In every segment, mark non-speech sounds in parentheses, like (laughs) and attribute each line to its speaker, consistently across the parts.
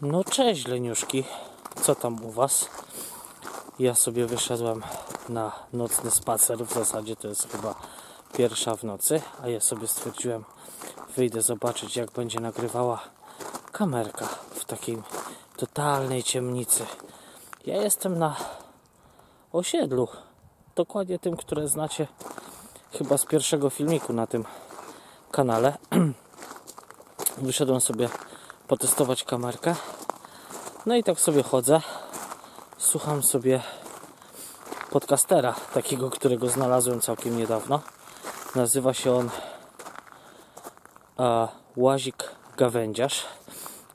Speaker 1: No cześć leniuszki, co tam u was? Ja sobie wyszedłem na nocny spacer, w zasadzie to jest chyba pierwsza w nocy, a ja sobie stwierdziłem, wyjdę zobaczyć jak będzie nagrywała kamerka w takiej totalnej ciemnicy. Ja jestem na osiedlu, dokładnie tym, które znacie chyba z pierwszego filmiku na tym kanale. (clears throat) Wyszedłem sobie potestować kamerkę. No i tak sobie chodzę. Słucham sobie podcastera, takiego, którego znalazłem całkiem niedawno. Nazywa się on a, Łazik Gawędziarz.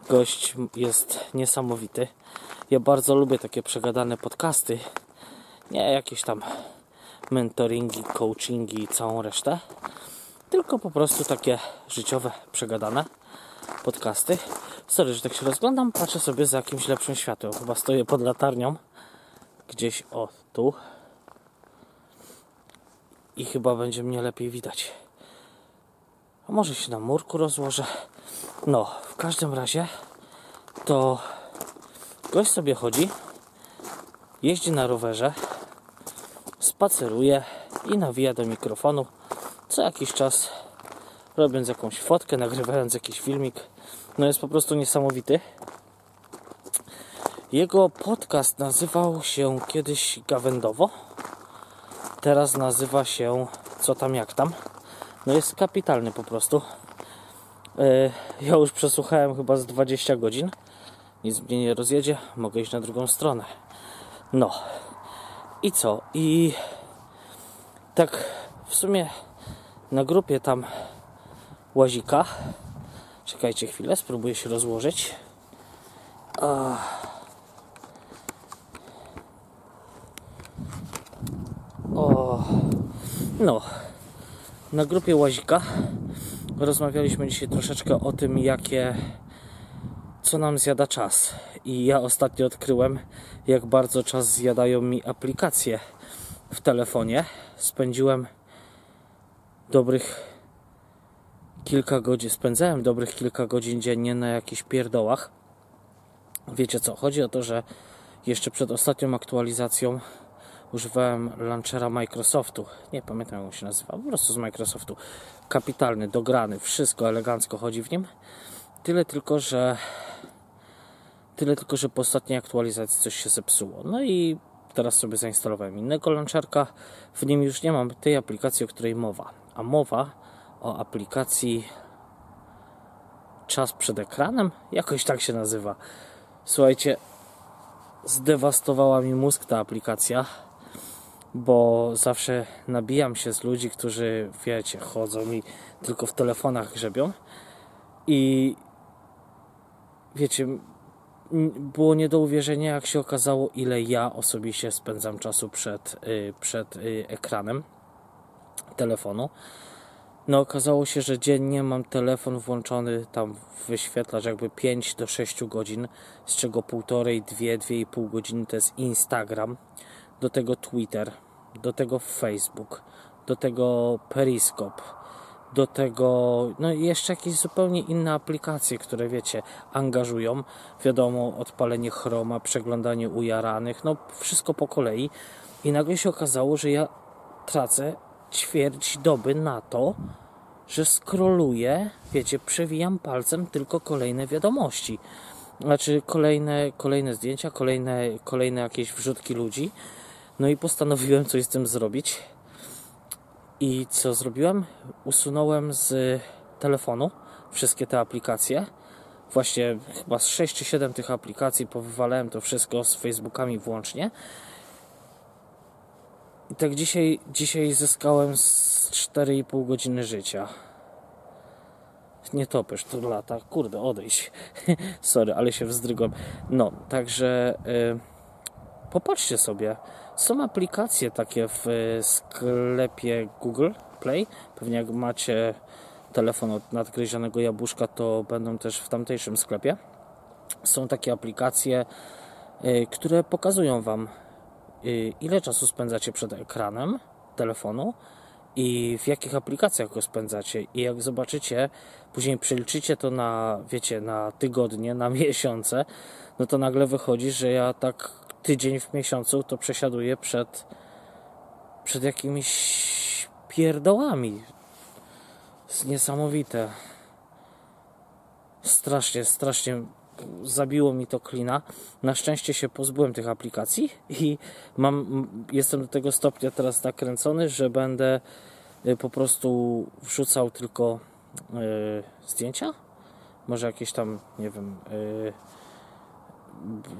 Speaker 1: Gość jest niesamowity. Ja bardzo lubię takie przegadane podcasty. Nie jakieś tam mentoringi, coachingi i całą resztę. Tylko po prostu takie życiowe, przegadane podcasty. Sorry, że tak się rozglądam, patrzę sobie za jakimś lepszym światłem. Chyba stoję pod latarnią. Gdzieś o tu. I chyba będzie mnie lepiej widać. A może się na murku rozłożę. No, w każdym razie to gość sobie chodzi, jeździ na rowerze, spaceruje i nawija do mikrofonu co jakiś czas robiąc jakąś fotkę, nagrywając jakiś filmik. No jest po prostu niesamowity. Jego podcast nazywał się kiedyś Gawędowo. Teraz nazywa się Co tam jak tam. No jest kapitalny po prostu. E, ja już przesłuchałem chyba z 20 godzin. Nic mnie nie rozjedzie. Mogę iść na drugą stronę. No. I co? I tak w sumie na grupie tam łazika. Czekajcie chwilę, spróbuję się rozłożyć. O. No. Na grupie łazika rozmawialiśmy dzisiaj troszeczkę o tym, jakie co nam zjada czas. I ja ostatnio odkryłem, jak bardzo czas zjadają mi aplikacje w telefonie. Spędziłem dobrych kilka godzin, spędzałem dobrych kilka godzin dziennie na jakichś pierdołach. Wiecie co? Chodzi o to, że jeszcze przed ostatnią aktualizacją używałem launchera Microsoftu. Nie pamiętam jak on się nazywa, po prostu z Microsoftu. Kapitalny, dograny, wszystko elegancko chodzi w nim. Tyle tylko, że tyle tylko, że po ostatniej aktualizacji coś się zepsuło. No i teraz sobie zainstalowałem innego launcherka. W nim już nie mam tej aplikacji, o której mowa. A mowa o aplikacji Czas przed ekranem? Jakoś tak się nazywa. Słuchajcie, zdewastowała mi mózg ta aplikacja, bo zawsze nabijam się z ludzi, którzy, wiecie, chodzą mi tylko w telefonach grzebią i wiecie, było nie do uwierzenia, jak się okazało, ile ja osobiście spędzam czasu przed, y, przed y, ekranem telefonu. No okazało się, że dziennie mam telefon włączony, tam wyświetlacz jakby 5 do 6 godzin, z czego półtorej, 2, 2,5 godziny to jest Instagram, do tego Twitter, do tego Facebook, do tego Periscope, do tego no i jeszcze jakieś zupełnie inne aplikacje, które wiecie, angażują. Wiadomo, odpalenie chroma, przeglądanie ujaranych, no wszystko po kolei. I nagle się okazało, że ja tracę ćwierć doby na to, że skroluję, wiecie, przewijam palcem tylko kolejne wiadomości. Znaczy kolejne, kolejne zdjęcia, kolejne, kolejne jakieś wrzutki ludzi. No i postanowiłem coś z tym zrobić. I co zrobiłem? Usunąłem z telefonu wszystkie te aplikacje. Właśnie chyba z 6 czy 7 tych aplikacji powywalałem to wszystko z Facebookami włącznie. I tak dzisiaj, dzisiaj zyskałem z 4,5 godziny życia. Nie topesz, tu lata. Kurde, odejść. (laughs) Sorry, ale się wzdrygłem. No, także yy, popatrzcie sobie. Są aplikacje takie w sklepie Google Play. Pewnie jak macie telefon od nadgryzionego jabłuszka, to będą też w tamtejszym sklepie. Są takie aplikacje, yy, które pokazują Wam Y, ile czasu spędzacie przed ekranem telefonu i w jakich aplikacjach go spędzacie. I jak zobaczycie, później przeliczycie to na, wiecie, na tygodnie, na (laughs) miesiące, no to nagle wychodzi, że ja tak tydzień w miesiącu to przesiaduję przed, przed jakimiś pierdołami. Jest niesamowite. Strasznie, strasznie zabiło mi to klina. Na szczęście się pozbyłem tych aplikacji (laughs) i mam, jestem do tego stopnia teraz nakręcony, że będę y, po prostu wrzucał tylko y, zdjęcia. Może jakieś tam, nie wiem, y,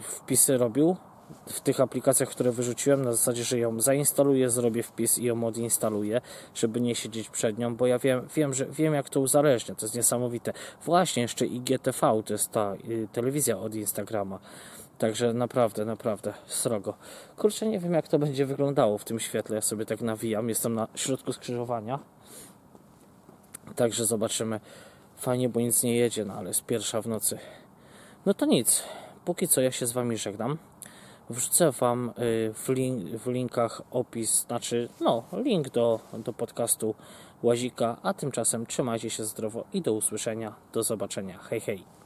Speaker 1: wpisy robił w tych aplikacjach, które wyrzuciłem, na zasadzie, że ją zainstaluję, zrobię wpis i ją odinstaluję, żeby nie siedzieć przed nią, bo ja wiem, wiem, że wiem jak to uzależnia, to jest niesamowite. Właśnie jeszcze IGTV, to jest ta y, telewizja od Instagrama. Także naprawdę, naprawdę srogo. Kurczę, nie wiem jak to będzie wyglądało w tym świetle. Ja sobie tak nawijam, jestem na środku skrzyżowania. Także zobaczymy. Fajnie, bo nic nie jedzie, no ale jest pierwsza w nocy. No to nic. Póki co ja się z Wami żegnam. Wrzucę Wam y, w, link, w linkach opis, znaczy no, link do, do podcastu Łazika, a tymczasem trzymajcie się zdrowo i do usłyszenia, do zobaczenia. Hej, hej.